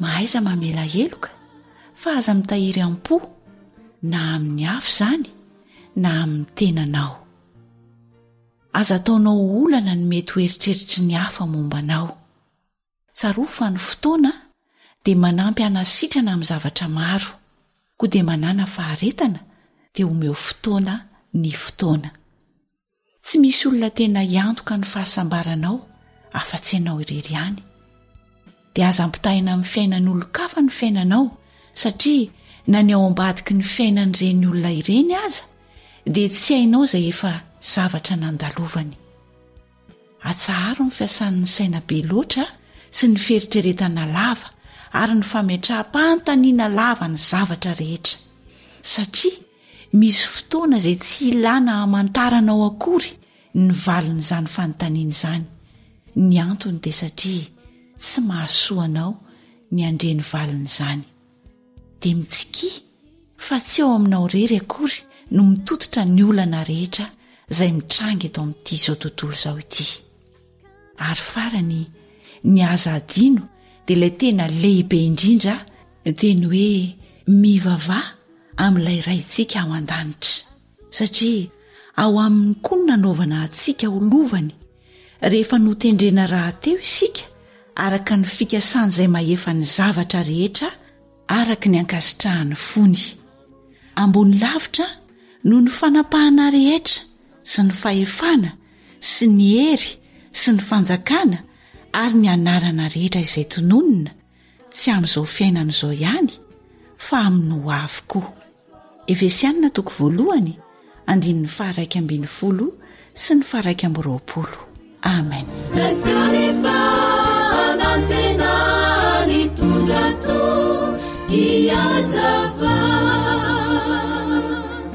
mahaiza mamela heloka fa aza mitahiry am-po na amin'ny afo izany na amin'ny tenanao aza ataonao olana ny mety ho eritreritry ny hafa momba anao tsaroa fa ny fotoana dia manampy anasitrana amin'ny zavatra maro koa dia manana faharetana dia omeo fotoana ny fotoana Tsy misy olona tena hiantoka ny fahasambaranao afa-tsy ianao irery ihany. Dia aza ampitahaina amin'ny fiainan'olon-kafa ny fiainanao, satria na ny ao ambadiky ny fiainan'ireny olona ireny aza dia tsy hainao izay efa zavatra nandalovany. Atsaharo ny fiasan'ny saina be loatra sy ny fieritreretana lava ary ny fametraham-panontaniana lava ny zavatra rehetra, satria Misy fotoana izay tsy ilàna hamantaranao akory ny valin'izany fanontaniana izany. Ny antony dia satria tsy mahasoa anao ny handre ny valin'izany. Dia mitsikia fa tsy ao aminao irery akory no mitototra ny olana rehetra izay mitranga eto amin'ity izao tontolo izao ity. ary farany ny aza adino dia ilay tena lehibe indrindra dia ny hoe mivava amin'ilay raintsika ao an-danitra satria ao amin'ny koa ny nanaovana antsika ho lovany rehefa notendrena raha teo isika araka ny fikasana izay mahefa ny zavatra rehetra araka ny ankasitrahan'ny fony ambony lavitra noho ny fanapahana rehetra sy ny fahefana sy ny hery sy ny fanjakana ary ny anarana rehetra izay tononina tsy amin'izao fiainana izao ihany fa amin'ny ho avy koa efesianina toko voalohany andininy faharaika ambin'ny folo sy ny faharaika amby roapolo amen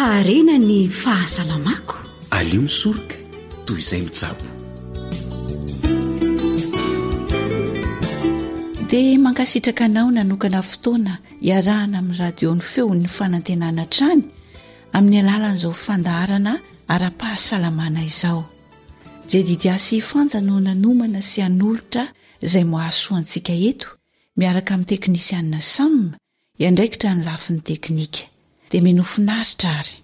harena ny fahasalamako aleo misoroka toy izay mijabo dia mankasitraka anao nanokana fotoana iarahana amin'ny radio ny feon'ny fanantenana hatrany amin'ny alalan'izao fandaharana ara-pahasalamana izao jedidiasy fanja no nanomana sy hanolotra izay mahasoa antsika eto miaraka amin'ny teknisianina Sam hiandraikitra ny lafiny teknika. Dia mino finaritra ary.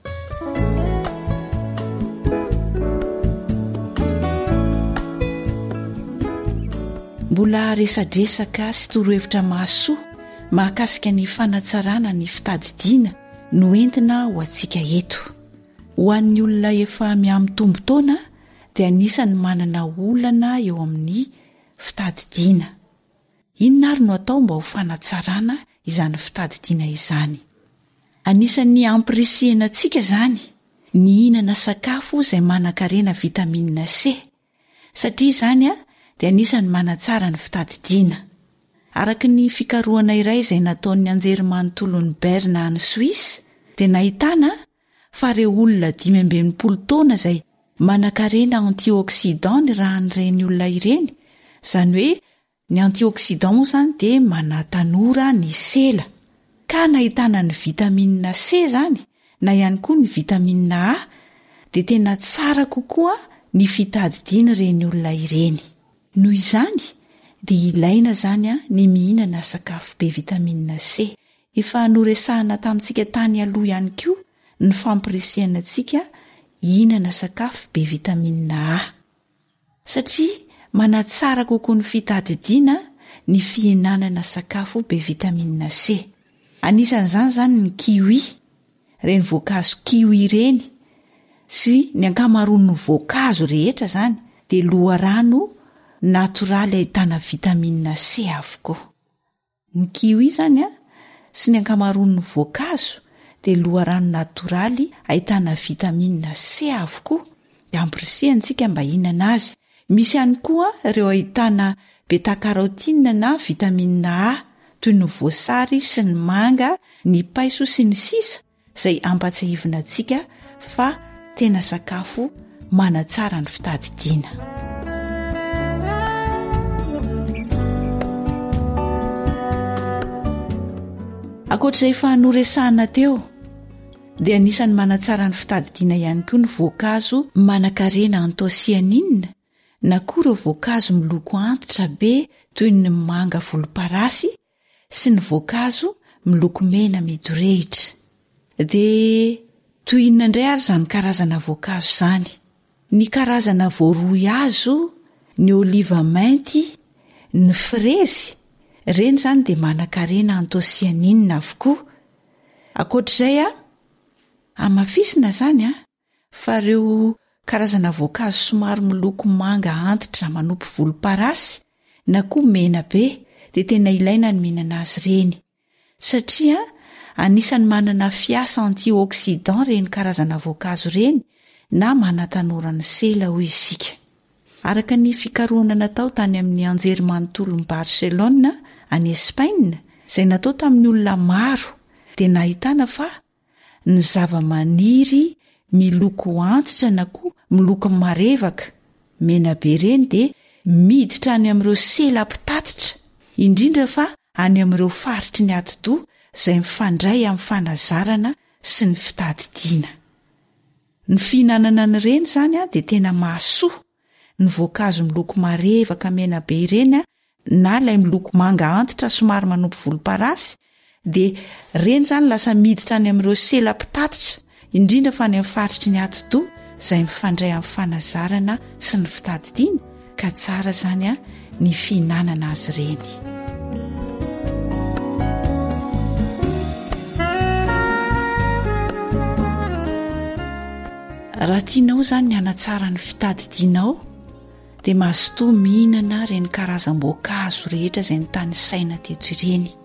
Mbola resadresaka sy torohevitra mahasoa mahakasika ny fanatsarana ny fitadidiana no entina ho antsika eto. Ho an'ny olona efa mihamitombo taona dia anisan'ny manana olana eo amin'ny fitadidiana. Inona ary no atao mba ho fanatsarana izany fitadidiana izany? Anisan'ny ampirisihina antsika izany ny hihinana sakafo izay manankarena vitamine C, satria izany dia anisan'ny manatsara ny fitadidiana. Araka ny fikarohana iray izay nataon'ny Anjerimanontolon'i Bern any Soisa, dia nahitana fa ireo olona dimy amby enimpolo taona izay manankarena antioxydant ny ràn'ireny olona ireny, izany hoe ny antioxydant moa izany dia manatanora ny sela. K na ahitana ny vitamine C izany na ihany koa ny vitamine A dia tena tsara kokoa ny fitadidiana ireny olona ireny. Noho izany dia ilaina izany ny mihinana sakafo be vitamine C. Efa noresahina tamintsika tany aloha ihany koa ny fampirisihana antsika hihinana sakafo be vitamine A, satria manatsara kokoa ny fitadidiana ny fihinanana sakafo be vitamine C. Anisan'izany izany ny kiwi, ireny voankazo kiwi ireny sy ny ankamaroan'ny voankazo rehetra izany dia loharano natoraly ahitana vitamine C avokoa. Ny kiwi izany an, sy ny ankamaroan'ny voankazo dia loharano natoraly ahitana vitamina C avokoa, dia ampirisihina isika mba hihinana azy. Misy ihany koa ireo ahitana beta-carotine na vitamina A, toy ny voasary sy ny manga, ny paiso sy ny sisa izay hampatsiahivina antsika fa tena sakafo manatsara ny fitadidiana. ankoatr'izay efa noresahana teo dia anisan'ny manatsara ny fitadidiana ihany koa ny voankazo manankarena antosianinina na koa ireo voankazo miloko antitra be toy ny manga volomparasy sy ny voankazo miloko mena midorehitra. Dia toy inona indray ary izany karazana voankazo izany? Ny karazana voaroy azo, ny oliva mainty, ny frezy, ireny izany dia manan-karena antosianinina avokoa. Ankoatra izay, hamafisina izany an! fa ireo karazana voankazo somary miloko manga antitra manopy volomparasy na koa mena be dia tena ilaina ny mihinana azy ireny, satria anisan'ny manana fiasa antioxydant ireny karazana voankazo ireny na manatanora ny sela, hoy isika. Araka ny fikarohana natao tany amin'ny Anjerimanontolon'i Barcelona, any Espaina, izay natao tamin'ny olona maro, dia nahitana fa ny zavamaniry miloko antitra na koa miloko marevaka, mena be ireny dia miditra any amin'ireo sela mpitatitra, indrindra fa any amin'ireo faritry ny atidoha izay mifandray amin'ny fanazarana sy ny fitadidiana. Ny fihinanana an'ireny izany dia tena mahasoa. Ny voankazo miloko marevaka mena be ireny na ilay miloko manga antitra somary manopy volomparasy dia ireny izany lasa miditra any amin'ireo sela mpitatitra, indrindra fa any amin'ny faritry ny atidoha izay mifandray amin'ny fanazarana sy ny fitadidiana ka tsara izany an! ny fihinanana azy ireny. Raha tianao izany ny hanatsara ny fitadidianao dia mazotoa mihinana ireny karazam-boankazo rehetra izay ny tany saina teto ireny.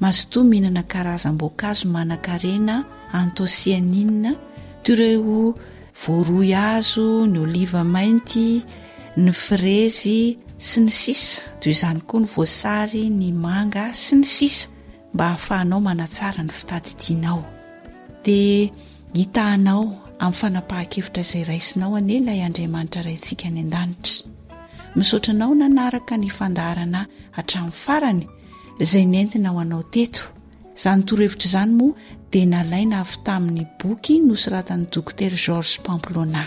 Mazotoa mihinana karazam-boankazo manankarena antocianine toy ireo voaroy hazo, ny oliva mainty, ny frezy sy ny sisa toy izany koa ny voasary, ny manga sy ny sisa mba hahafahanao manatsara ny fitadidianao. Dia Hitahanao amin'ny fanapahan-kevitra izay raisinao anie ilay Andriamanitra Raintsika any an-danitra. Misaotra anao nanaraka ny fandaharana hatramin'ny farany izay nentina ho anao teto. Izany torohevitra izany moa dia nalaina avy tamin'ny boky nosoratan'i Dokotera Georges Pamplona.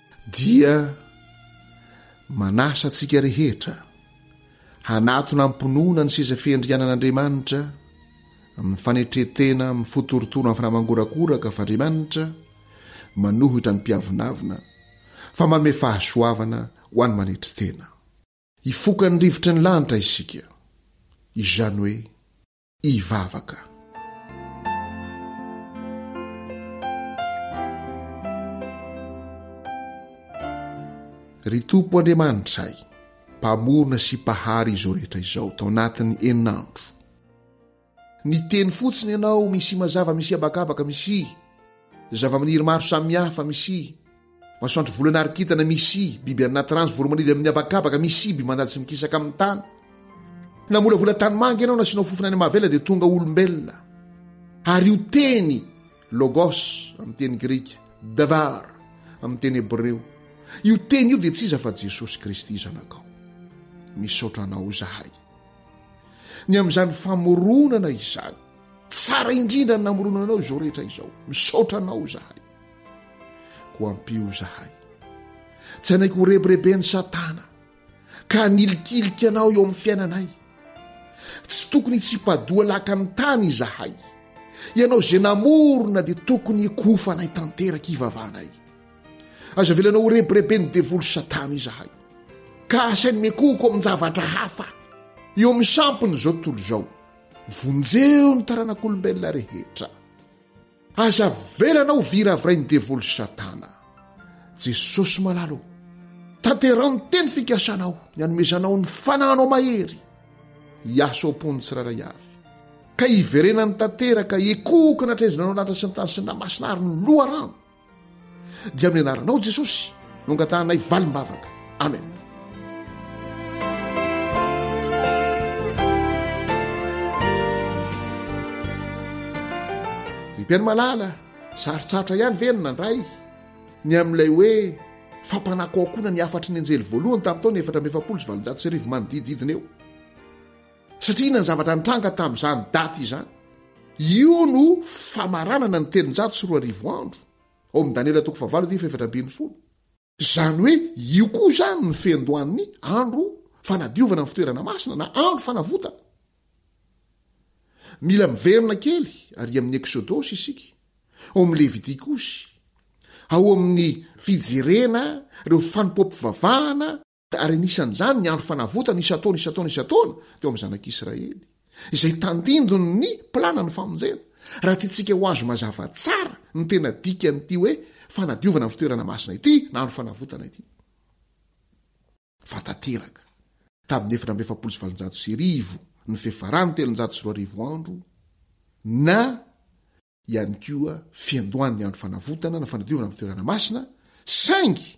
dia manasa antsika rehetra hanatona am-pinoana ny seza fiandrianan'Andriamanitra amin'ny fanetren-tena amin'ny fo torotoro amin'ny fanahy mangoragoraka fa Andriamanitra manohitra ny mpiavonavona fa manome fahasoavana ho an'ny manetry tena. Hifoka ny rivotry ny lanitra isika, izany hoe hivavaka. Ry Tompo Andriamanitray, Mpamorona sy Mpahary izao rehetra izao tao anatin'ny enina andro. Niteny fotsiny Ianao, Misy mazava, misy habakabaka, misy zavamaniry maro samihafa, misy. Masoandro volana ary kintana misy biby any anaty rano sy voromaniry amin'ny habakabaka misy biby mandady sy mikisaka amin'ny tany. Na molavola tanimanga ianao na sinao fofona any mahavela dia tonga olombelona. Ary io teny logos amin'ny teny grika, davar amin'ny teny hebreo, io teny io dia tsy iza fa Jesosy Kristy zanakao. Misaotra anao izahay. Ny amin'izany famoronana izany. Tsara indrindra ny namoronana anao izao rehetra izao. Misaotra anao izahay. Koa ampio izahay. Tsy hanaiky ho rebireben'i Satana ka hanilikilika anao eo amin'ny fiainanay. Tsy tokony hitsipadoha laka ny tany izahay. Ianao izay namorona dia tokony hikofanay tanteraka ivavahanay. Aza avelanao ho rebireben'ny devoly Satana izahay ka asainy mekoko amin-javatra hafa eo amin'ny sampiny izao tontolo izao. Vonjeo ny taranak'olombelona rehetra. Aza avelana ho viravirain'ny devoly satana. Jesosy malala o! Tanteraho ny teny fikasanao, ny anomezanao ny fananao mahery hiasa ao am-pon'ny tsirairay avy, ka hiverenany tanteraka, ekohoka natrezinanao lanitra sy ny tany sy ny ranomasina ary ny loharano. dia amin'ny anaranao jesosy no angatahanay valimbavaka amen ry mpiaino malala sarotsarotra ihany ve ny nandray ny amin'ilay hoe fampanako aokoana ny hafatry ny anjely voalohany tamin'ny taona efatra amby efapolo sy valonjato sy arivo manodididina eo Satria inona ny zavatra nitranga tamin'izany daty izany? Io no famaranana ny telonjato sy roa arivo andro, ao amin'ny Daniela toko fahavalo andinin'ny fahefatra ambin'ny folo. Izany hoe io koa izany no fiandohan'ny andro fanadiovana ny fitoerana masina na andro fanavotana. Mila miverina kely àry amin'ny Eksodosy isika, ao amin'ny Levitikosy, ao amin'ny fijerena ireo fanompoam-pivavahana, Ary anisan'izany ny Andro Fanavotana isan-taona, isan-taona, isan-taona, teo amin'ny Zanak'Israely, izay tandindon'ny planan'ny famonjena. Raha tiantsika ho azo mazava tsara ny tena dikan'ity hoe fanadiovana ny fitoerana masina ity na Andro Fanavotana ity, fa tanteraka tamin'ny efatra amby efapolo sy valonjato sy arivo ny fiafaran'ny telonjato sy roa arivo andro na ihany koa fiandohan'ny Andro Fanavotana na fanadiovana ny fitoerana masina, saingy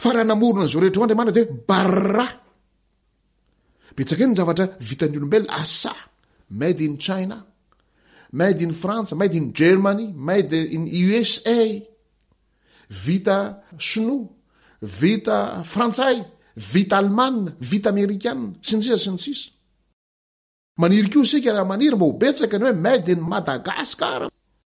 Fa raha namorona an'izao rehetra izao Andriamanitra dia barrra. Betsaka eny ny zavatra vitan'ny olombelona, asa, made in China, made in France, made in Germany, made in USA, vita sinoa, vita frantsay, vita alemana, vita amerikana, sy ny sisa sy ny sisa. Maniry koa isika raha maniry mba ho betsaka ny hoe made in Madagascar.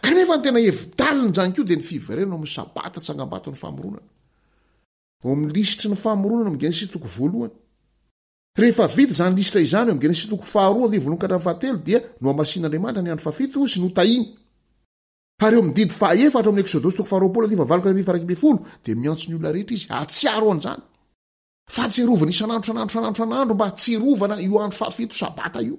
Kanefa ny tena hevi-daliny izany koa dia ny fiverenana ao amin'ny Sabata, tsangambaton'ny famoronana. Ao amin'ny lisitry ny famoronana ao amin'ny Genesisy toko voalohany. Rehefa vita izany lisitra izany ao amin'ny Genesisy toko faharoa andinin'ny voalohany ka hatramin'ny fahatelo dia nohamasinin'Andriamanitra ny andro fahafito sy notahiny. Ary eo amin'ny didy fahaefatra ao amin'ny Eksodosy toko faharoapolo andinin'ny fahavalo ka hatramin'ny faha iraika ambin'ny folo dia miantso ny olona rehetra Izy hahatsiaro an'izany. Fahatsiarovana isan'andro isan'andro isan'andro isan'andro mba hahatsiarovana io andro fahafito Sabata io.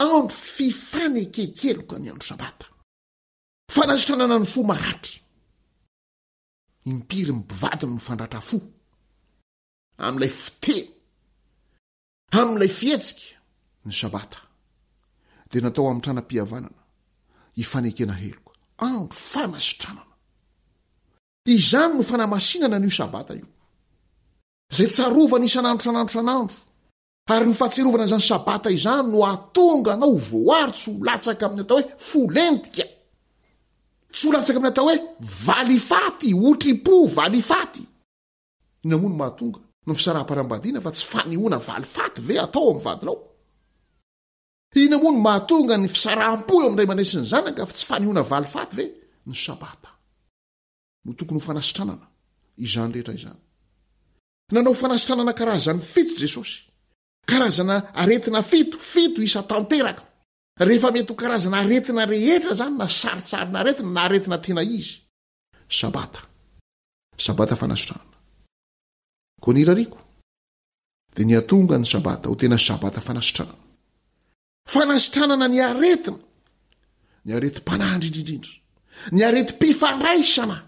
Andro fifanekenkeloka ny andro sabata. Fanasitranana ny fo maratra. Impiry ny mpivady no mifandratra fo amin'ilay fiteny, amin'ilay fihetsika, ny sabata dia natao hamitranam-pihavanana, hifanekena heloka. Andro fanasitranana. Izany no fanamasinana an'io sabata io, izay tsarovana isan'andro isan'andro isan'andro. Ary ny fahatsiarovana izany Sabata izany no hahatonga anao ho voaro tsy ho latsaka amin'ny atao hoe fo lentika, tsy ho latsaka amin'ny atao hoe valifaty, otri-po, valifaty. Inona moa no mahatonga? Ny fisaraham-panambadiana fa tsy fanehoana valifaty ve atao amin'ny vadinao? Inona moa no mahatonga ny fisaraham-po eo amin'ny ray aman-dreny sy ny zanaka fa tsy fanehoana valifaty ve? Ny Sabata no tokony ho fanasitranana izany rehetra izany. Nanao fanasitranana karazany fito Jesosy. Karazana aretina fito, fito isa tanteraka. Rehefa mety ho karazana aretina rehetra izany na saritsarina aretina na aretina tena izy. Sabata. Sabata fanasitranana. Koa ny irariako dia ny hatonga ny sabata ho tena sabata fanasitranana. Fanasitranana ny aretina. Ny aretim-panahy indrindra indrindra. Ny aretim-pifandraisana.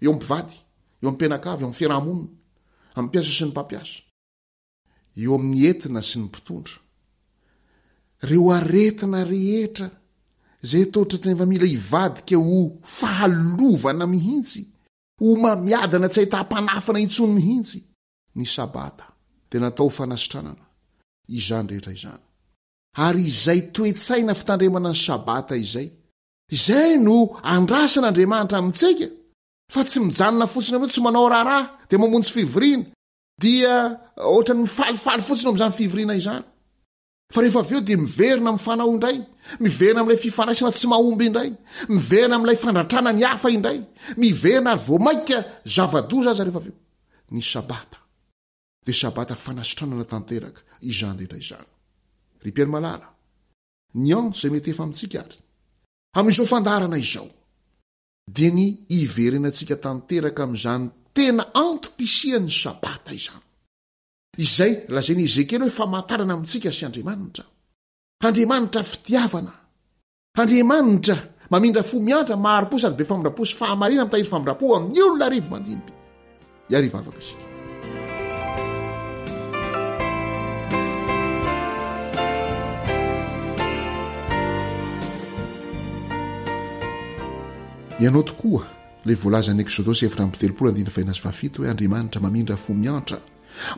eo amin'ny mpivady, eo amin'ny mpianakavy, eo amin'ny fiaraha-monina, amin'ny mpiasa sy ny mpampiasa, eo amin'ny entina sy ny mpitondra. Ireo aretina rehetra izay atao ohatran'ny efa mila hivadika ho fahalovana mihitsy, homamiadana tsy ahitam-panafina intsony mihitsy. Ny Sabata dia natao ho fanasitranana izany rehetra izany. Ary izay toe-tsaina fitandremana ny Sabata izay Izay no andrasan'Andriamanitra amintsika fa tsy mijanona fotsiny amin'io, tsy manao raharaha dia mamonjy fivoriana dia ohatran'ny mifalifaly fotsiny amin'izany fivoriana izany fa rehefa avy eo dia miverina amin'ny fanao indray, miverina amin'ilay fifandraisana tsy mahomby indray, miverina amin'ilay fandratrana ny hafa indray, miverina ary vao mainka zava-doza aza rehefa avy eo. Ny sabata dia sabata fanasitranana tanteraka izany rehetra izany. Ry mpiary malala, Ny anjo izay mety efa amintsika ary. Amin'izao fandaharana izao dia ny hiverenantsika tanteraka amin'izany tena antom-pisian'ny Sabata izany. Izay lazain'i Ezekiela hoe famantarana amintsika sy Andriamanitra. Andriamanitra fitiavana. Andriamanitra mamindra fo miantra, mahari-po sady be famindram-po sy fahamarinana mitahiry famindram-po amin'ny olona arivo mandimby. hiary hivavaka isika. Ianao tokoa, ilay voalazan'ny Eksodosy efatra amby telopolo andininy fahenina sy fahafito hoe Andriamanitra mamindra fo miantra,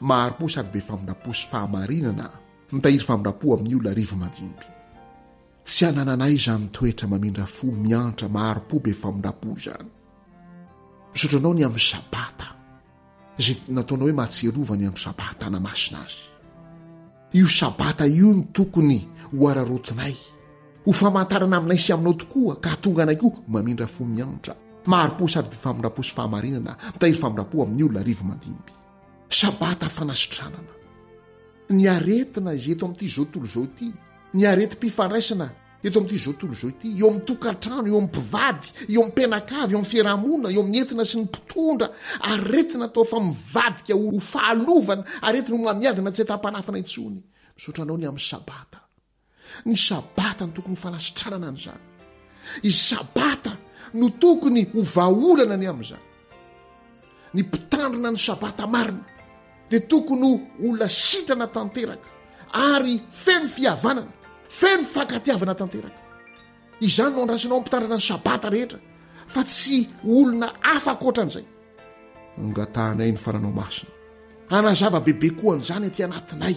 mahari-po sady be famindram-po sy fahamarinana, mitahiry famindram-po amin'ny olona rivo-mandimby. Tsy anananay izany toetra mamindra fo miantra, mahari-po, be famindram-po izany. Misaotra anao ny amin'ny sabata, izay nataonao hoe mahatsiarova ny andro sabata hanamasina azy. Io sabata io no tokony ho araraotinay, ho famantarana aminay sy aminao tokoa ka hahatonga anay koa mamindra fo miantra, mahari-po sady be famindram-po sy fahamarinana, mitahiry famindram-po amin'ny olona arivo mandimby. Sabata fanasitranana ny aretina izay eto amin'ity izao tontolo izao ity, ny aretim-pifandraisana, Eto amin'ity tontolo izao ity, eo amin'ny tokantrano, eo amin'ny mpivady, eo amin'ny mpianakavy, eo amin'ny fiarahamonina, eo amin'ny entina sy ny mpitondra, aretina atao fa mivadika ho fahalovana, aretina ho mamiadana tsy atam-panafina intsony. Misaotra anao ny amin'ny sabata. Ny sabata no tokony ho fanasitranana an'izany. I sabata no tokony ho vahaolana ny amin'izany. Ny mpitandrina ny sabata marina dia tokony ho olona sitrana tanteraka ary feno fihavanana, feno fankatiavana tanteraka. Izany no andrasanao ny mpitandrina ny sabata rehetra fa tsy olona hafa ankoatra an'izay. Angatahanay ny fananao masina hanazava bebe koa an'izany aty anatinay.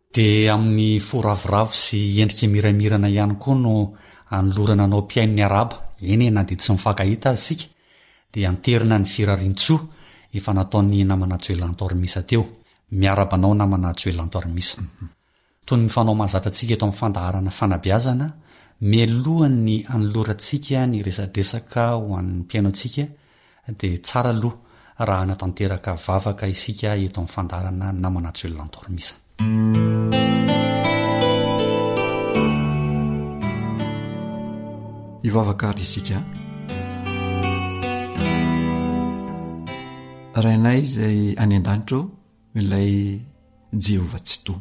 Dia amin'ny fo ravoravo sy endrika miramirana ihany koa no anolorana anao mpihaino ny Arahaba, eny e na dia tsy mifankahita aza isika dia anterina ny firarian-tsoa efa nataon'ny namana Joelanto Armisa teo. Miaraba anao namana Joelanto Armisa. Toy ny fanao mahazatra antsika eto amin'ny fandaharana fanabeazana, mialohan'ny anolorantsika ny resadresaka ho an'ny mpihaino antsika Dia tsara aloha raha hanatanteraka vavaka isika eto amin'ny fandaharana Namana Joel Lantormisa. Hivavaka ary isika. Rainay izay any an-danitra ô, ilay Jehovah Tsitoha.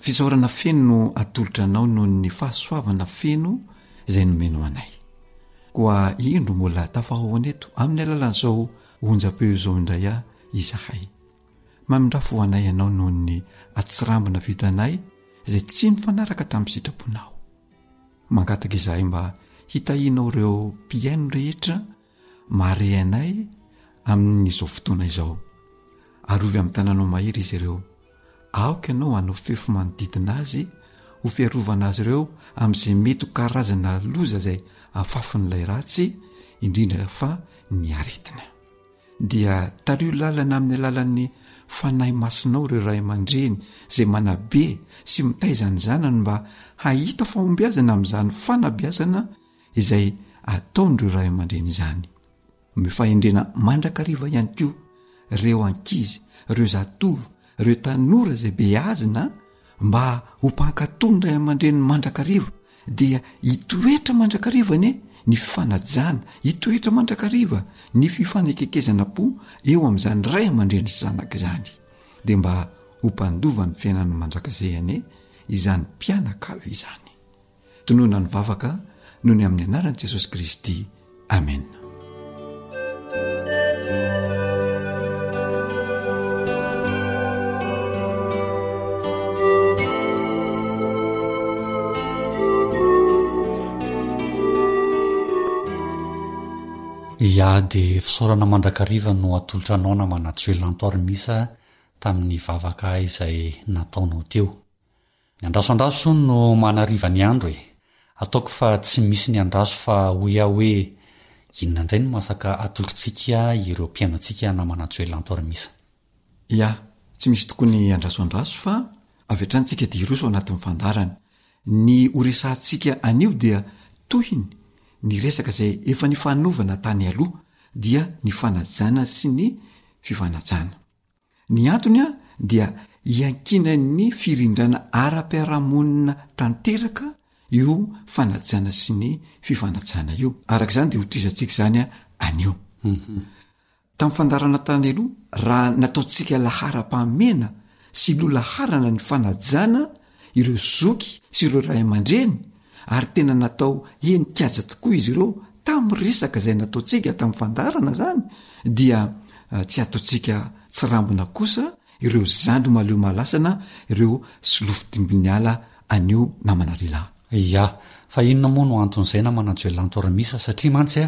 Fisaorana feno no atolotra anao noho ny fahasoavana feno izay nomenao anay. Koa indro mbola tafahaona eto amin'ny alalan'izao onjam-peo izao indray aho izahay. Mamindrà fo anay ianao noho ny atsirambina vitanay izay tsy nifanaraka tamin'ny sitraponao. Mangataka izahay mba hitahianao ireo mpihaino rehetra Mareanay amin'izao fotoana izao. Arovy amin'ny tananao mahery izy ireo. Aoka ianao hanao fefy manodidina azy ho fiarovana azy ireo amin'izay mety ho karazana loza izay afafin'ilay ratsy, indrindra fa ny aretina. Dia tariho lalana amin'ny alalan'ny Fanahy Masinao ireo ray aman-dreny izay manabe sy mitaiza ny zanany mba hahita fahombiazana amin'izany fanabeazana izay ataon'ireo ray aman-dreny izany. Omeo fahendrena mandrakariva ihany koa ireo ankizy, ireo zatovo, ireo tanora izay beazina mba ho mpankatò ny ray aman-dreny mandrakariva dia hitoetra mandrakariva anie ny fifanajana, hitoetra mandrakariva ny fifanekekezana-po eo amin'izany ray aman-dreny sy zanaka izany. Dia mba ho mpandova ny fiainana mandrakizay anie izany mpianakavy izany. Tononina ny vavaka noho ny amin'ny anaran'i Jesosy Kristy. Amena. Ia dia fisaorana mandrakariva no atolotra anao namana Joel Antoarimisa tamin'ny vavaka izay nataonao teo. Ny andraso andraso hono no manariva ny andro e! Ataoko fa tsy misy ny andraso fa hoy aho hoe inona indray no masaka atolotr'tsika ireo mpihainotsika namana Joel Antorimisa. Ya, tsy misy tokoa ny andraso andraso fa avy hatrany tsika dia hiroso ao anatin'ny fandaharana. Ny ho resahantsika anio dia tohiny ny resaka izay efa nifanovana tany aloha dia ny fanajana sy ny fifanajana. Ny antony dia iankinan'ny firindrana ara-piarahamonina tanteraka io fanajana sy ny fifanajana io. Araka izany dia hotohizantsika izany anio. Tamin'ny fandaharana tany aloha, raha nataontsika laharam-pahamehana sy loha laharana ny fanajana ireo zoky sy ireo ray aman-dreny ary tena natao henin-kaja tokoa izy ireo tamin'ny resaka izay nataontsika tamin'ny fandaharana izany dia tsy ataontsika tsirambina kosa ireo zandry maleo malasana ireo solofo dimbin'ny ala anio namana lehilahy. Ia, fa inona moa no anton'izay namana Joel Antorimisa satria mantsy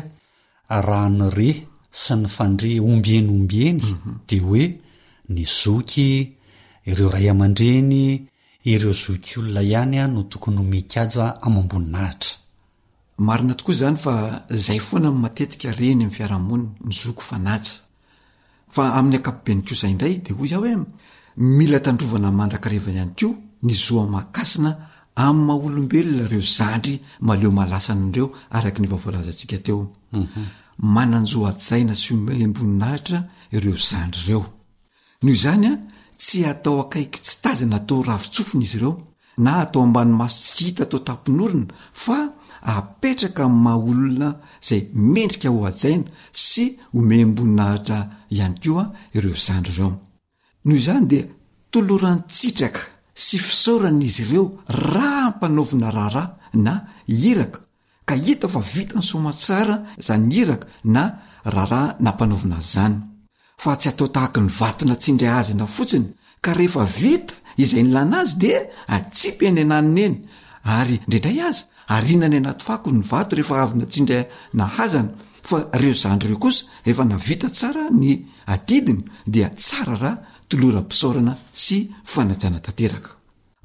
Raha ny re sy ny fandre ombieny ombieny dia hoe ny zoky, ireo ray aman-dreny, ireo zoky olona ihany no tokony ho mikaja amam-boninahitra. Marina tokoa izany fa izay foana no matetika reny amin'ny fiarahamonina, ny zoky fanaja. Fa amin'ny ankapobeny kosa indray dia hoy aho hoe mila tandrovana mandrakareva ihany koa ny zo aman-kasina amin'ny maha olombelona ireo zandry maleo malasana ireo araka ny efa voalazantsika teo. Mhm. Manan-jo hajaina sy omem-boninahitra ireo zandry ireo. Noho izany, tsy atao akaiky tsy tazana atao ravin-tsofina izy ireo, na atao ambany maso tsy hita atao tampin'orona, fa apetraka amin'ny maha olona izay mendrika hohajaina sy omem-boninahitra ihany koa ireo zandry ireo. Noho izany dia toloran-tsitraka sy fisaorana izy ireo raha ampanaovina raharaha na iraka ka hita fa vitan'ny soamatsara izany iraka na raharaha nampanaovina izany, fa tsy atao tahaka ny vato natsindry ahazina fotsiny ka rehefa vita izay nilana azy dia atsipy eny ananiny eny ary indraindray aza ariana any anaty fako ny vato rehefa avy natsindry nahazana fa ireo zandry ireo kosa rehefa navita tsara ny adidiny dia tsara raha toloram-pisaorana sy fanajana tanteraka.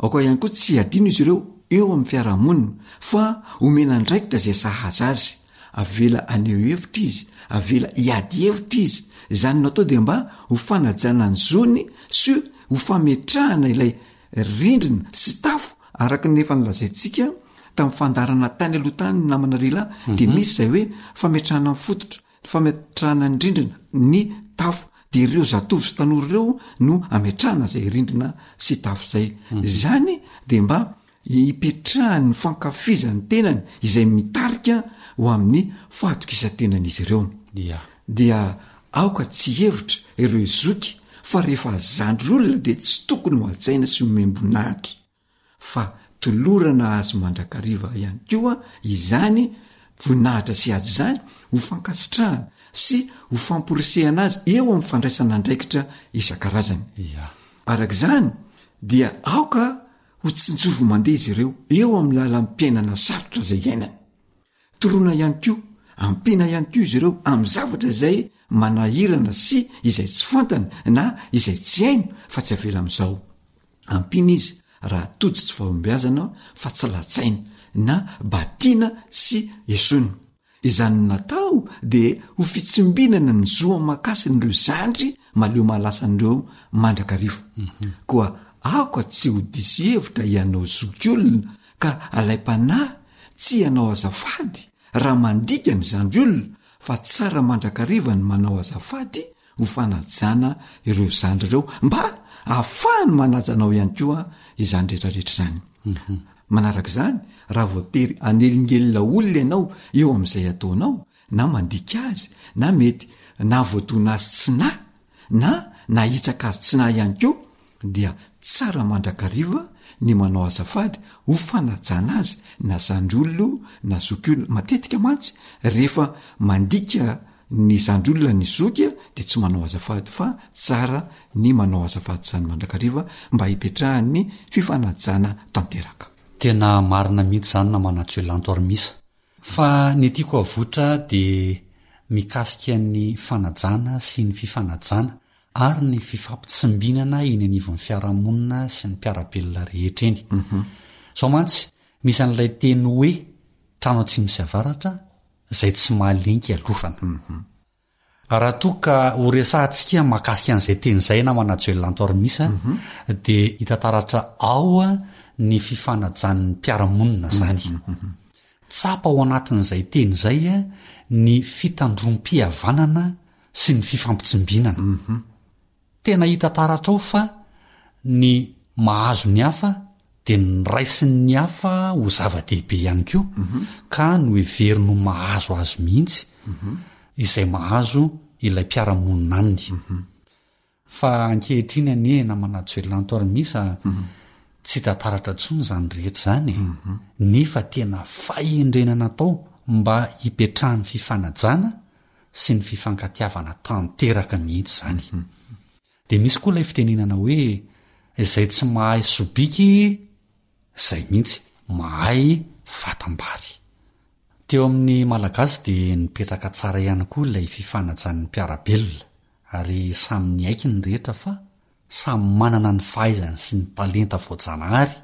Aoka ihany koa tsy hadino izy ireo eo amin'ny fiarahamonina, fa omena andraikitra izay sahaza azy. Avela haneho hevitra izy, avela hiady hevitra izy. Izany no atao dia mba ho fanajana ny zony sy ho fametrahana ilay rindrina sy tafo araka ny efa nolazaintsika tamin'ny fandaharana tany aloha tany namana ry lahy dia misy izay hoe fametrahana ny fototra Ny fametrahana ny rindrina, ny tafo de ireo zatovo sy tanora ireo no ametrahana zay rindrina sy tafo zay, zany de mba hipetrahany ny fankafizany tenany izay mitarika ho amin'ny fahatokisan-tenan'izy ireo, dia aoka tsy hevitra ireo zoky fa rehefa zandry olona de tsy tokony ho hajaina sy omem-boninahitra. fa tolorana azy mandrakariva ihany koa izany voninahitra sy ady izany ho fankasitrahana sy ho famporisihana azy eo amin'ny fandraisana andraikitra isan-karazany. Ia. Araka izany, dia aoka hotsinjovy mandeha izy ireo eo amin'ny lalam-piainana sarotra izay iainany. Toroana ihany koa, ampiana ihany koa izy ireo amin'ny zavatra izay manahirana sy izay tsy fantany na izay tsy hainy fa tsy avela amin'izao. Ampiana izy raha tojo tsy fahombiazana fa tsy latsaina na batiana sy esoina. Izany natao dia ho fitsimbinana ny zo aman-kasin'ireo zandry maleo malasan'ireo mandrakariva. Koa aoka tsy ho diso hevitra ianao zokiolona Ka alaim-panahy tsy hanao azafady raha mandika ny zandry olona fa tsara mandrakariva ny manao azafady ho fanajana ireo zandry ireo mba hahafahany manaja anao ihany koa izany rehetrarehetra izany. Mhm. Manaraka izany, raha voatery hanelingelina olona ianao eo amin'izay ataonao, na mandika azy, na mety nahavoadona azy tsy nahy na nahitsaka azy tsy nahy ihany koa dia tsara mandrakariva ny manao azafady ho fanajana azy na zandry olona na zoky olona matetika mantsy rehefa mandika ny zandry olona ny zoky dia tsy manao azafady fa tsara ny manao azafady izany mandrakariva mba hipetrahan'ny fifanajana tanteraka. Tena marina mihitsy izany namana Joelanto Armisa. Fa ny tiako havoitra dia mikasika ny fanajana sy ny fifanajana ary ny fifampitsimbinana eny anivon'ny fiarahamonina sy ny mpiara-belona rehetra eny. Izao mantsy, misy an'ilay teny hoe, trano atsimo sy avaratra, izay tsy mahalengy hialofana. Raha toa ka ho resahantsika mahakasika an'izay teny izay namana Joel Lantormis dia hita taratra ao ny fifanajan'ny mpiara-monina izany. Tsapa ao anatin'izay teny izay ny fitandroam-pihavanana sy ny fifampitsimbinana. Tena hita taratra ao fa ny mahazo ny hafa dia ny raisiny ny hafa ho zava-dehibe ihany koa ka noheveriny ho mahazo azy mihitsy izay mahazo ilay mpiara-monina aminy. Fa ankehitriny anie ena manajo elanto ary misa tsy hita taratra intsony izany rehetra izany e! nefa tena fahendrena natao mba hipetrahan'ny fifanajana sy ny fifankatiavana tanteraka mihitsy izany. Dia misy koa ilay fitenenana hoe izay tsy mahay sobika izay mihitsy mahay vatam-bary. Teo amin'ny Malagasy dia nipetraka tsara ihany koa ilay fifanajan'ny mpiara-belona ary samy niaiky ny rehetra fa samy manana ny fahaizany sy ny talenta voajanahary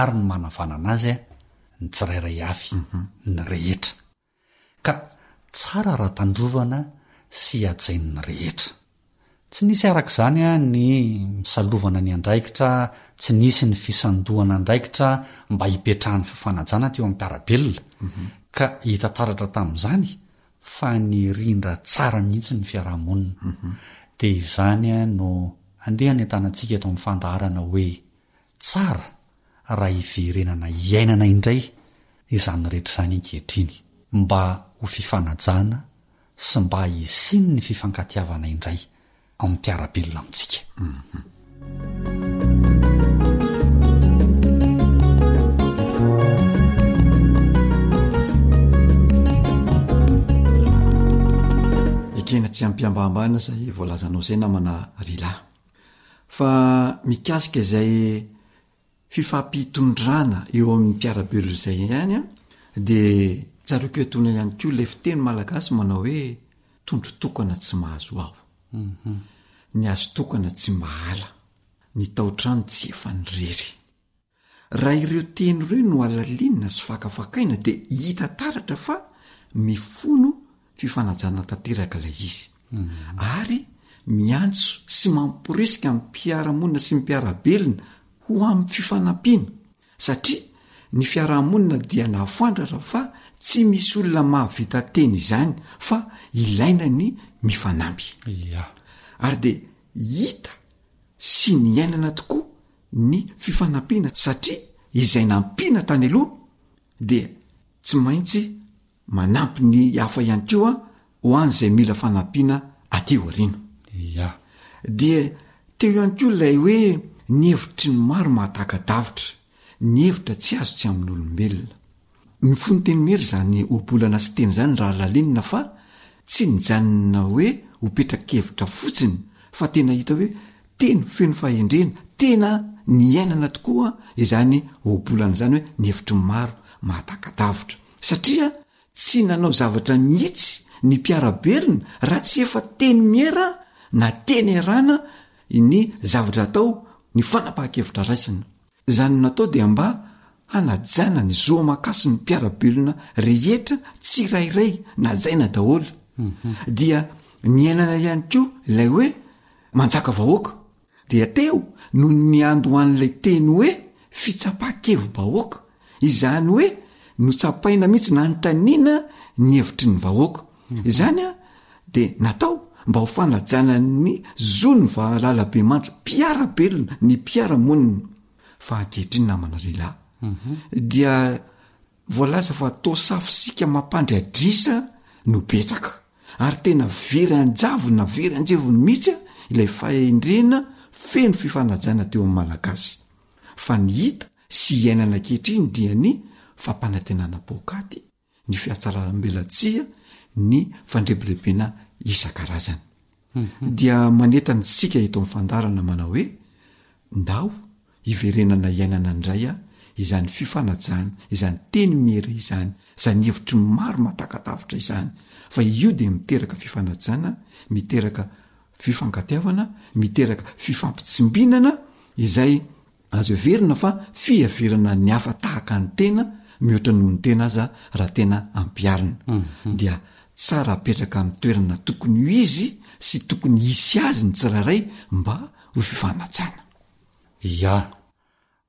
ary ny manavanana azy ny tsirairay avy ny rehetra. Ka tsara raha tandrovana sy hajain'ny rehetra. Tsy nisy araka izany ny misalovana ny andraikitra, tsy nisy ny fisandohana andraikitra mba hipetrahan'ny fifanajana teo amin'ny mpiara-belona. Ka hita taratra tamin'izany fa nirindra tsara mihitsy ny fiarahamonina. Dia izany no andeha hanentanantsika eto amin'ny fandaharana hoe, Tsara raha hiverenana hiainana indray izany rehetra izany ankehitriny mba ho fifanajana sy mba hisian'ny fifankatiavana indray amin'ny mpiara-belona amintsika. Ekena tsy am-pihambahambana izay voalazanao izay namana Rila. Fa mikasika izay fifampitondrana eo amin'ny mpiara-belona izay ihany dia tsaroako etoana ihany koa ilay fiteny malagasy manao hoe tondro tokana tsy mahazo aho. Mhm. Ny azo tokana tsy mahala, ny tao-trano tsy efa nirery. Raha ireo teny ireo no alalinina sy vakavakaina dia hita taratra fa mifono fifanajana tanteraka ilay izy ary miantso sy mamporisika ny mpiara-monina sy ny mpiara-belona ho amin'ny fifanampiana satria ny fiarahamonina dia nafantratra fa tsy misy olona mahavita teny izany fa ilaina ny mifanampy ary dia hita sy niainana tokoa ny fifanampiana satria izay nampiana tany aloha dia tsy maintsy manampy ny hafa ihany koa ho an'izay mila fanampiana aty aoriana. Ia. Dia teo ihany koa ilay hoe ny hevitry ny maro mahataka-davitra, ny hevitra tsy azo tsy amin'olombelona. Mifono teny miery izany ohabolana sy teny izany raha lalinina fa tsy nijanona hoe ho petra-kevitra fotsiny fa tena hita hoe teny feno fahendrena, tena niainana tokoa izany ohabolana izany hoe ny hevitry ny maro mahataka-davitra. Satria tsy nanao zavatra mihitsy ny mpiara-belona raha tsy efa teny miera na teny erana ny zavatra atao, ny fanapahan-kevitra raisina. Izany no natao dia mba hanajana ny zo aman-kason' ny mpiara-belona rehetra tsirairay najaina daholo, dia niainana ihany koa ilay hoe manjaka vahoaka, dia teo no niandohan'ilay teny hoe fitsapan-kevi-bahoaka, izany hoe notsapaina mihitsy nanontaniana ny hevitry ny vahoaka. Izany dia natao mba ho fanajana ny zon'ny vahalalabemandry mpiara-belona ny mpiara-monina fa ankehitriny namana lehilahy dia voalaza fa toa safosika mampandry adrisa no betsaka ary tena very an-javony na very an-jevony mihitsy ilay fahendrena feno fifanajana teo amin'ny Malagasy fa ny hita sy iainana ankehitriny dia ny fampanantenana paokaty ny fiatsaram-belatsihy, ny fandrebirebena isan-karazany. Dia manentana isika eto amin'ny fandaharana manao hoe, Ndao hiverenana iainana indray izany fifanajana, izany teny miera izany, izany hevitry ny maro matakatavitra izany, fa io dia miteraka fifanajana, miteraka fifankatiavana, miteraka fifampitsimbinana izay Azo heverina fa fiheverana ny hafa tahaka ny tena mihoatra noho ny tena aza raha tena ampiharina, dia tsara apetraka amin'ny toerana tokony ho izy sy tokony hisy azy ny tsirairay mba ho fifanajana. Ia,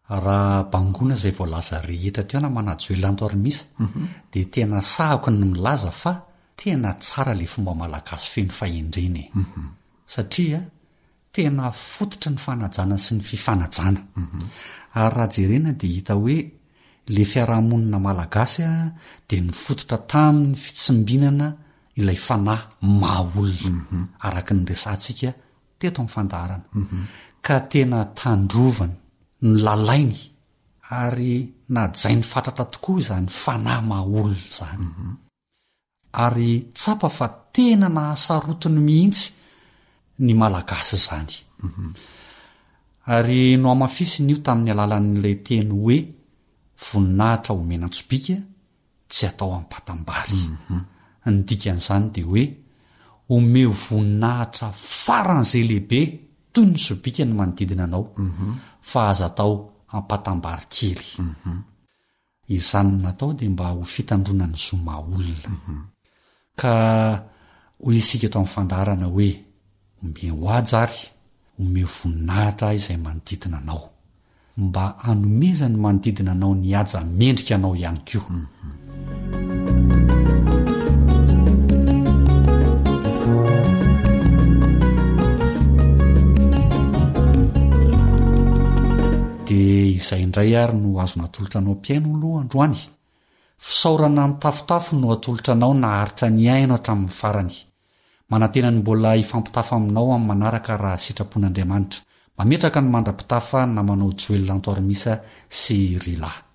raha bangoina izay voalaza rehetra teo na manadio elanto ary misa, dia tena sahako ny milaza fa tena tsara ilay fomba malagasy feno fahendrena e! Satria tena fototry ny fanajana sy ny fifanajana ary raha jerena dia hita hoe le fiarahamonina malagasy dia nifototra taminy fitsimbinana ilay fanahy maha olona araka ny resahantsika teto amin'ny fandaharana ka tena tandrovany nolalainy ary najainy fatratra tokoa izany fanahy maha olona izany Ary tsapa fa tena nahasarotiny mihitsy ny Malagasy izany. Ary nohamafisiny io tamin'ny alalan'ilay teny hoe voninahitra omena an-tsobika tsy atao ampatam-bary. Ny dikan'izany dia hoe omeo voninahitra faran'izay lehibe toy ny sobika ny manodidina anao fa aza atao ampatam-bary kely. Izany natao dia mba ho fitandroana ny zo maha-olona. Ka hoy isika eto amin'ny fandaharana hoe, Omeo haja ary omeo voninahitra ahy izay manodidina anao. Mba hanomezan'ny manodidina anao ny haja mendrika anao ihany koa. Dia izay indray ary no azo natolotra anao mpihaino aloha androany. Fisaorana mitafotafo no atolotra anao naharitra nihaino hatramin'ny farany. Manantena ny mbola hifampitafa aminao amin'ny manaraka raha sitrapon'Andriamanitra. Mametraka ny mandra-pitafa namanao Joel Lantoarimisa sy Ry Lahy.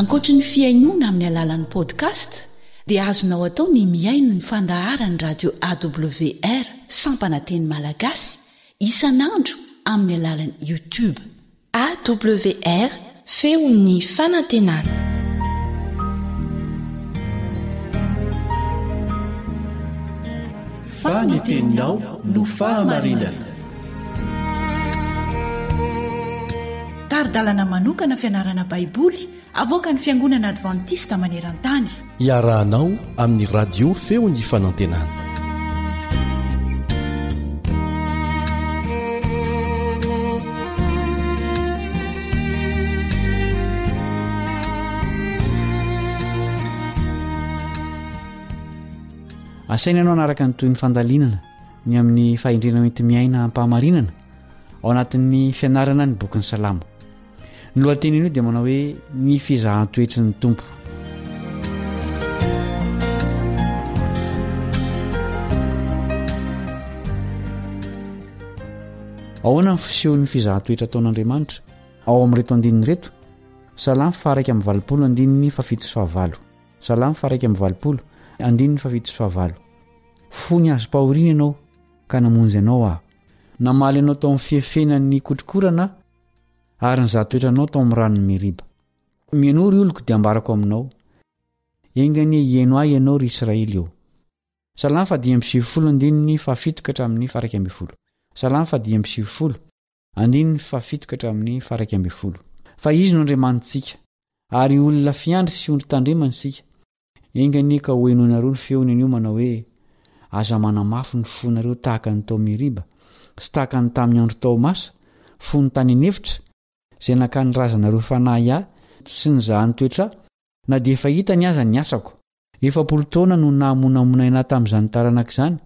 Ankoatry ny fihainoana amin'ny alalan'ny podcast dia azonao atao ny mihaino ny fandaharan'ny radio AWR sampana teny malagasy isan'andro amin'ny alalan'ny YouTube. AWR, Feon'ny Fanantenana. Fa ny teninao no fahamarinana. Tari-dalana manokana fianarana Baiboly Avoakan'ny Fiangonana Advantista maneran-tany. Iarahanao amin'ny Radio Feon'ny Fanantenana. Asaina ianao hanaraka ny toy ny fandalinana ny amin'ny fahendrena hoenti-miaina am-pahamarinana ao anatin'ny fianarana ny bokin'ny salamo Ny lohatenin'io dia manao hoe ny fizahan-toetry ny Tompo. Ahoana ny fisehon'ny fizahan-toetra ataon'Andriamanitra ao amin'ireto andininy ireto? Salamo faharaika amin'ny valopolo andininy fafito sy fahavalo. Salamo faharaika amin'ny valopolo andininy fafito sy fahavalo. Fony azom-pahoriana ianao ka namonjy anao aho. Namaly anao tao amin'ny fiefenan'ny kotrokorana. Ary nizaha toetra anao tao amin'ny ranon'i Meriba. Miheno ry oloko dia ambarako aminao. Enga anie hiheno ahy ianao ry Israely ô. Salamo fahadimy amby sivifolo andininy fahafito ka hatramin'ny faharaika ambin'ny folo. Salamo fahadimy amby sivifolo, andininy fahafito ka hatramin'ny faharaika ambin'ny folo. Fa Izy no Andriamanitsika, ary olona fiandry sy ondry tandremana isika. Enga anie ka hohenoinareo ny feony anio manao hoe, Aza manamafy ny fonareo tahaka ny tao Meriba, sy tahaka ny tamin'ny andro tao Masa, fony tany an'efitra, izay nakany razanareo fanahy ahy sy nizaha ny toetra ahy, na dia efa hitany aza ny asako. Efapolo taona no nahamonamonaina ahy tamin'izany taranaka izany,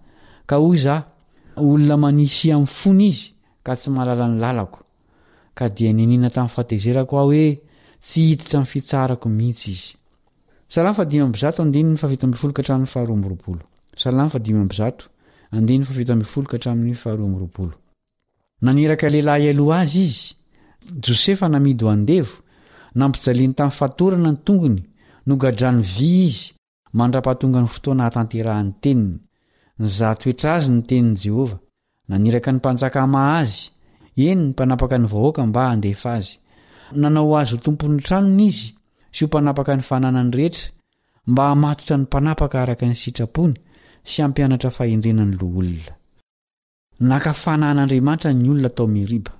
ka hoy izaho, Olona manisia amin'ny fony izy, ka tsy mahalala ny lalako. Ka dia niniana tamin'ny fahatezerako aho hoe tsy hiditra amin'ny fitsaharako mihitsy izy. Salamo faha dimy amby zato andininy faha fito ambin'ny folo ka hatramin'ny faha roa amby roapolo Salamo faha dimy amby zato andininy faha fito ambin'ny folo ka hatramin'ny faha roa amby roapolo Naniraka lehilahy hialoha azy izy, Josefa namidy ho andevo, nampijaliany tamin'ny fatorana ny tongony, nogadrany vy izy, mandra-pahatonga ny fotoana hahatanterahany teniny. Nizaha toetra azy ny tenin'i Jehovah, Naniraka ny mpanjaka hamaha azy, eny, ny mpanapaka ny vahoaka mba handefa azy. Nanao azy ho tompon'ny tranony izy sy ho mpanapaka ny fananany rehetra, mba hamatotra ny mpanapaka araka ny sitrapony sy hampianatra fahendrena ny loholona. Naka fanan'Andriamanitra ny olona tao Meriba.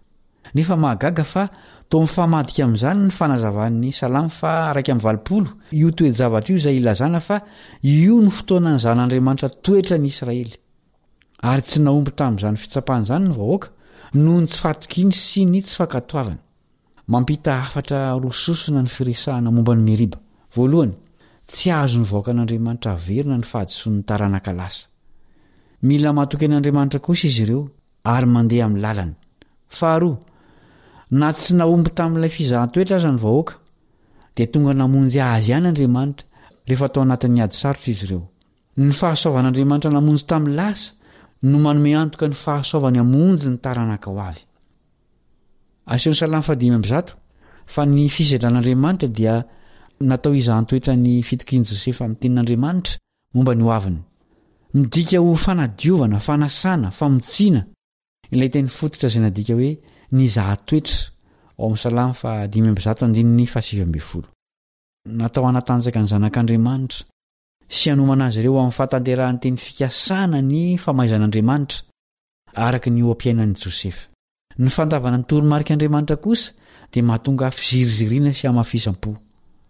Nefa mahagaga fa toa mifamadika amin'izany ny fanazavan'ny Salamo faha iraika amby valopolo io toe-javatra io izay ilazana fa io no fotoanan'ny Zanan'Andriamanitra toetra ny Israely. Ary tsy nahomby tamin'izany fitsapana izany ny vahoaka noho ny tsy fahatokiany sy ny tsy fankatoavany. Mampita hafatra roa sosona ny firesahana momba an'i Meriba. Voalohany, tsy azon'ny vahoakan'Andriamanitra averina ny fahadisoan'ny taranaka lasa. Mila matoky an'Andriamanitra kosa izy ireo ary mandeha amin'ny lalany. Faharoa, na tsy nahomby tamin'ilay fizahan-toetra aza ny vahoaka, dia tonga namonjy azy ihany Andriamanitra rehefa tao anatin'ny ady sarotra izy ireo. Ny fahasoavan'Andriamanitra namonjy tamin'ny lasa no manome antoka ny fahasoavany hamonjy ny taranaka ho avy. Asehon'ny Salamo fahadimy amby zato fa ny fisedran'Andriamanitra dia natao hizahan-toetra ny fitokian'i Josefa amin'ny tenin'Andriamanitra momba ny hoaviny. Midika ho fanadiovana, fanasana, famotsiana ilay teny fototra izay nadika hoe nizahan-toetra ao amin'ny Salamo fahadimy amby zato andininy fahasivy ambin'ny folo. Natao hanatanjaka ny zanak'Andriamanitra sy hanomana azy ireo amin'ny fahatanterahan'ity ny fikasana ny famaizan'Andriamanitra, araka ny oha-piainan'i Josefa. Ny fandavana ny toromarik'Andriamanitra kosa dia mahatonga fiziriziriana sy hamafisam-po.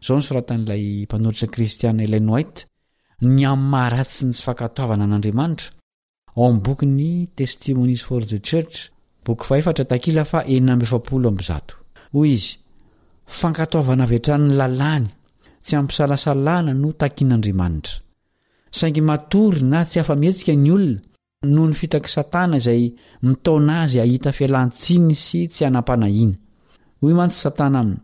Izao no soratan'ilay mpanoratra kristiana Ellen White, Ny amin'ny maha-ratsy ny tsy fankatoavana an'Andriamanitra, Ao amin'ny bokin'ny Testimonies for the Church, boky fahefatra, takila faha enina amby efapolo amby zato, hoy izy, Fankatoavana avy hatrany ny lalàny tsy ampisalasalana no takin'Andriamanitra. Saingy matory na tsy afa-mihetsika ny olona noho ny fitak'i Satana izay mitaona azy hahita fialan-tsiny sy tsy hanam-panahiana. Hoy mantsy Satana aminy,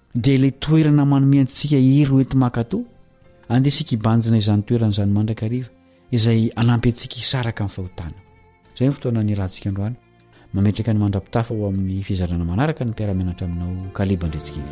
dia ilay toerana manome antsika hery hoenti mankatò andeha isika hibanjina izany toerana izany mandrakariva izay anampy antsika hisaraka amin'ny fahotana izay ny fotoana ny rahantsika androany mametraka ny mandrapitafa ho amin'ny fizarana manaraka ny mpiaramianatra aminao kaleba ndretsikevy